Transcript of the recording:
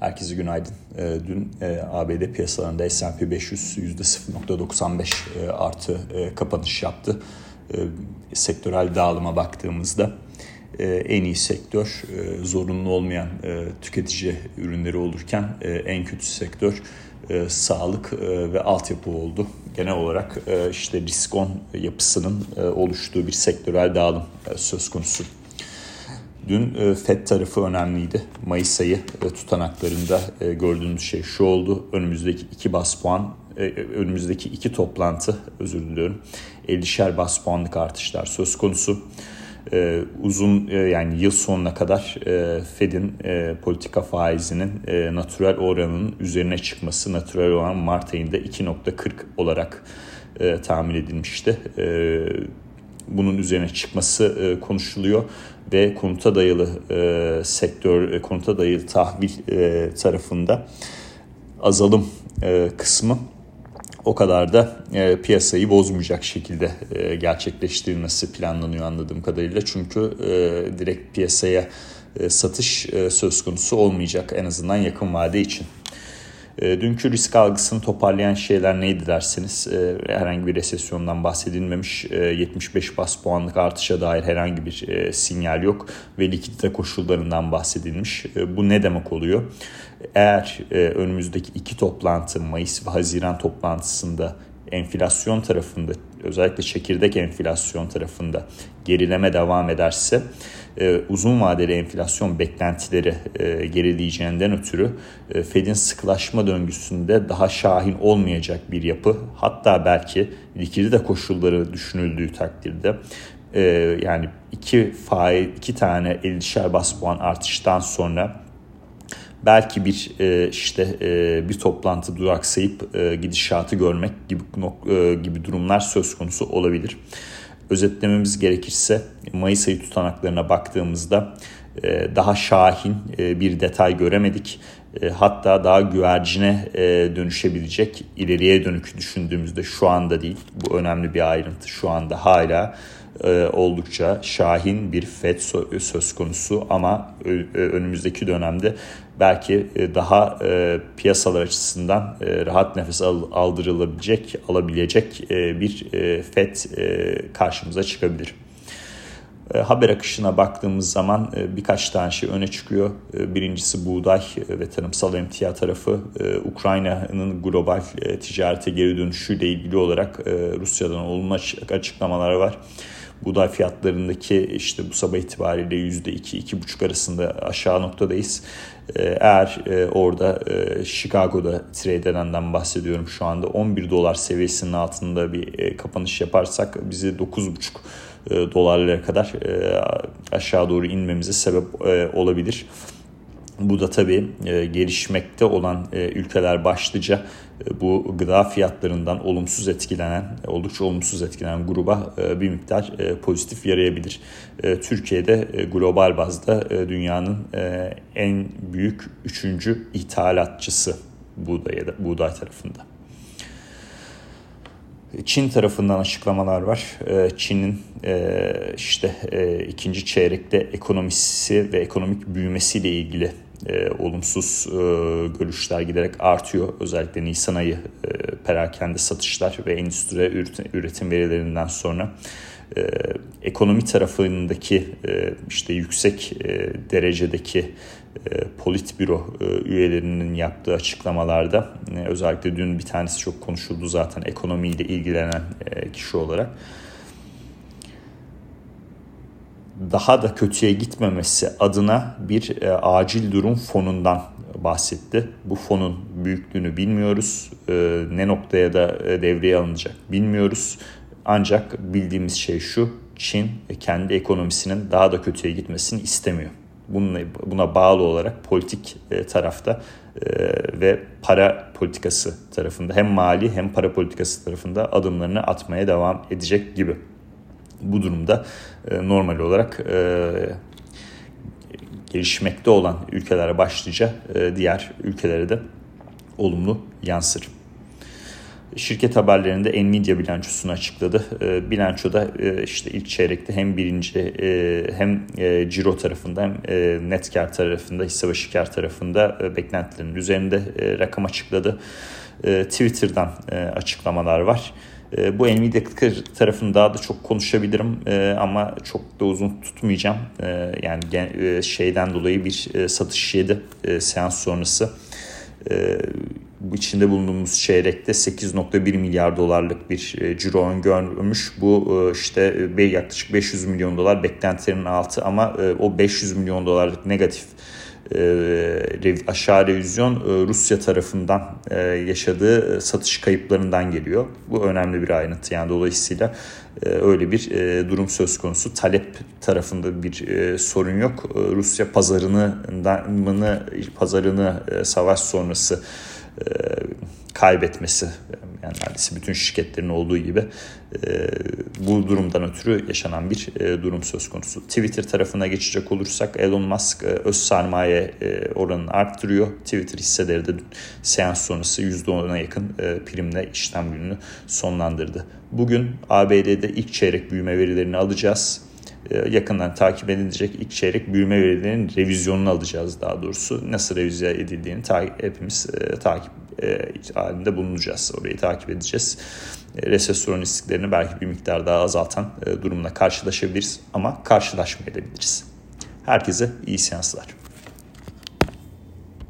Herkese günaydın. Ee, dün e, ABD piyasalarında S&P 500 %0.95 e, artı e, kapanış yaptı. Sektörel dağılıma baktığımızda en iyi sektör zorunlu olmayan tüketici ürünleri olurken en kötü sektör sağlık ve altyapı oldu. Genel olarak işte riskon yapısının oluştuğu bir sektörel dağılım söz konusu. Dün e, FED tarafı önemliydi. Mayıs ayı e, tutanaklarında e, gördüğümüz şey şu oldu. Önümüzdeki iki bas puan, önümüzdeki iki toplantı özür diliyorum. 50'şer bas puanlık artışlar söz konusu. Uzun yani yıl sonuna kadar Fed'in politika faizinin natürel oranının üzerine çıkması natürel olan Mart ayında 2.40 olarak tahmin edilmişti bunun üzerine çıkması e, konuşuluyor ve konuta dayalı e, sektör, e, konuta dayalı tahvil e, tarafında azalım e, kısmı o kadar da e, piyasayı bozmayacak şekilde e, gerçekleştirilmesi planlanıyor anladığım kadarıyla. Çünkü e, direkt piyasaya e, satış e, söz konusu olmayacak en azından yakın vade için. E, dünkü risk algısını toparlayan şeyler neydi derseniz e, herhangi bir resesyondan bahsedilmemiş 75 e, bas puanlık artışa dair herhangi bir sinyal yok ve likidite koşullarından bahsedilmiş. Bu ne demek oluyor? Eğer önümüzdeki iki toplantı Mayıs ve Haziran toplantısında enflasyon tarafında özellikle çekirdek enflasyon tarafında gerileme devam ederse e, uzun vadeli enflasyon beklentileri e, gerileyeceğinden ötürü e, Fed'in sıkılaşma döngüsünde daha şahin olmayacak bir yapı hatta belki likidite koşulları düşünüldüğü takdirde e, yani iki faiz iki tane 50'şer bas puan artıştan sonra belki bir e, işte e, bir toplantı duraksayıp e, gidişatı görmek gibi e, gibi durumlar söz konusu olabilir. Özetlememiz gerekirse Mayıs ayı tutanaklarına baktığımızda e, daha şahin e, bir detay göremedik. E, hatta daha güvercine e, dönüşebilecek ileriye dönük düşündüğümüzde şu anda değil. Bu önemli bir ayrıntı. Şu anda hala e, oldukça şahin bir FED söz konusu ama önümüzdeki dönemde belki daha piyasalar açısından rahat nefes aldırılabilecek, alabilecek bir FED karşımıza çıkabilir. Haber akışına baktığımız zaman birkaç tane şey öne çıkıyor. Birincisi buğday ve tarımsal emtia tarafı. Ukrayna'nın global ticarete geri dönüşüyle ilgili olarak Rusya'dan olumlu açıklamalar var. Buğday fiyatlarındaki işte bu sabah itibariyle %2-2,5 arasında aşağı noktadayız. Eğer e, orada e, Chicago'da trade eden'den bahsediyorum şu anda 11 dolar seviyesinin altında bir e, kapanış yaparsak bizi 9,5 dolarlara kadar aşağı doğru inmemize sebep olabilir. Bu da tabii e, gelişmekte olan e, ülkeler başlıca e, bu gıda fiyatlarından olumsuz etkilenen, oldukça olumsuz etkilenen gruba bir miktar pozitif yarayabilir. Türkiye'de global bazda dünyanın en büyük üçüncü ithalatçısı buğday, buğday tarafında. Çin tarafından açıklamalar var. Çin'in işte ikinci çeyrekte ekonomisi ve ekonomik büyümesiyle ilgili e, olumsuz e, görüşler giderek artıyor. Özellikle Nisan ayı e, perakende satışlar ve endüstri üretim, verilerinden sonra e, ekonomi tarafındaki e, işte yüksek e, derecedeki e, politbüro e, üyelerinin yaptığı açıklamalarda e, özellikle dün bir tanesi çok konuşuldu zaten ekonomiyle ilgilenen e, kişi olarak daha da kötüye gitmemesi adına bir e, acil durum fonundan bahsetti. Bu fonun büyüklüğünü bilmiyoruz. E, ne noktaya da e, devreye alınacak bilmiyoruz. Ancak bildiğimiz şey şu. Çin kendi ekonomisinin daha da kötüye gitmesini istemiyor. Bununla, buna bağlı olarak politik e, tarafta e, ve para politikası tarafında hem mali hem para politikası tarafında adımlarını atmaya devam edecek gibi. Bu durumda e, normal olarak e, gelişmekte olan ülkelere başlıca e, diğer ülkelere de olumlu yansır. Şirket haberlerinde Nvidia bilançosunu açıkladı. E, bilançoda e, işte ilk çeyrekte hem birinci hem ciro tarafında hem e, net kar tarafında hisse başı kar tarafında e, beklentilerin üzerinde rakam açıkladı. Twitter'dan açıklamalar var. Bu Nvidia tarafını daha da çok konuşabilirim e, ama çok da uzun tutmayacağım. E, yani e, şeyden dolayı bir e, satış yedi e, seans sonrası. E, içinde bulunduğumuz çeyrekte 8.1 milyar dolarlık bir e, ciro öngörmüş. Bu e, işte e, yaklaşık 500 milyon dolar beklentilerin altı ama o 500 milyon dolarlık negatif aşağı revizyon Rusya tarafından yaşadığı satış kayıplarından geliyor. Bu önemli bir ayrıntı yani dolayısıyla öyle bir durum söz konusu. Talep tarafında bir sorun yok. Rusya pazarını pazarını savaş sonrası e, kaybetmesi yani neredeyse bütün şirketlerin olduğu gibi e, bu durumdan ötürü yaşanan bir e, durum söz konusu. Twitter tarafına geçecek olursak Elon Musk öz sermaye oranını arttırıyor. Twitter hisseleri de seans sonrası %10'a yakın primle işlem gününü sonlandırdı. Bugün ABD'de ilk çeyrek büyüme verilerini alacağız. E, yakından takip edilecek ilk çeyrek büyüme verilerinin revizyonunu alacağız daha doğrusu. Nasıl revize edildiğini ta hepimiz e, takip e, halinde bulunacağız. Orayı takip edeceğiz. E, resesyon risklerini belki bir miktar daha azaltan e, durumla karşılaşabiliriz ama karşılaşmayabiliriz. Herkese iyi seanslar.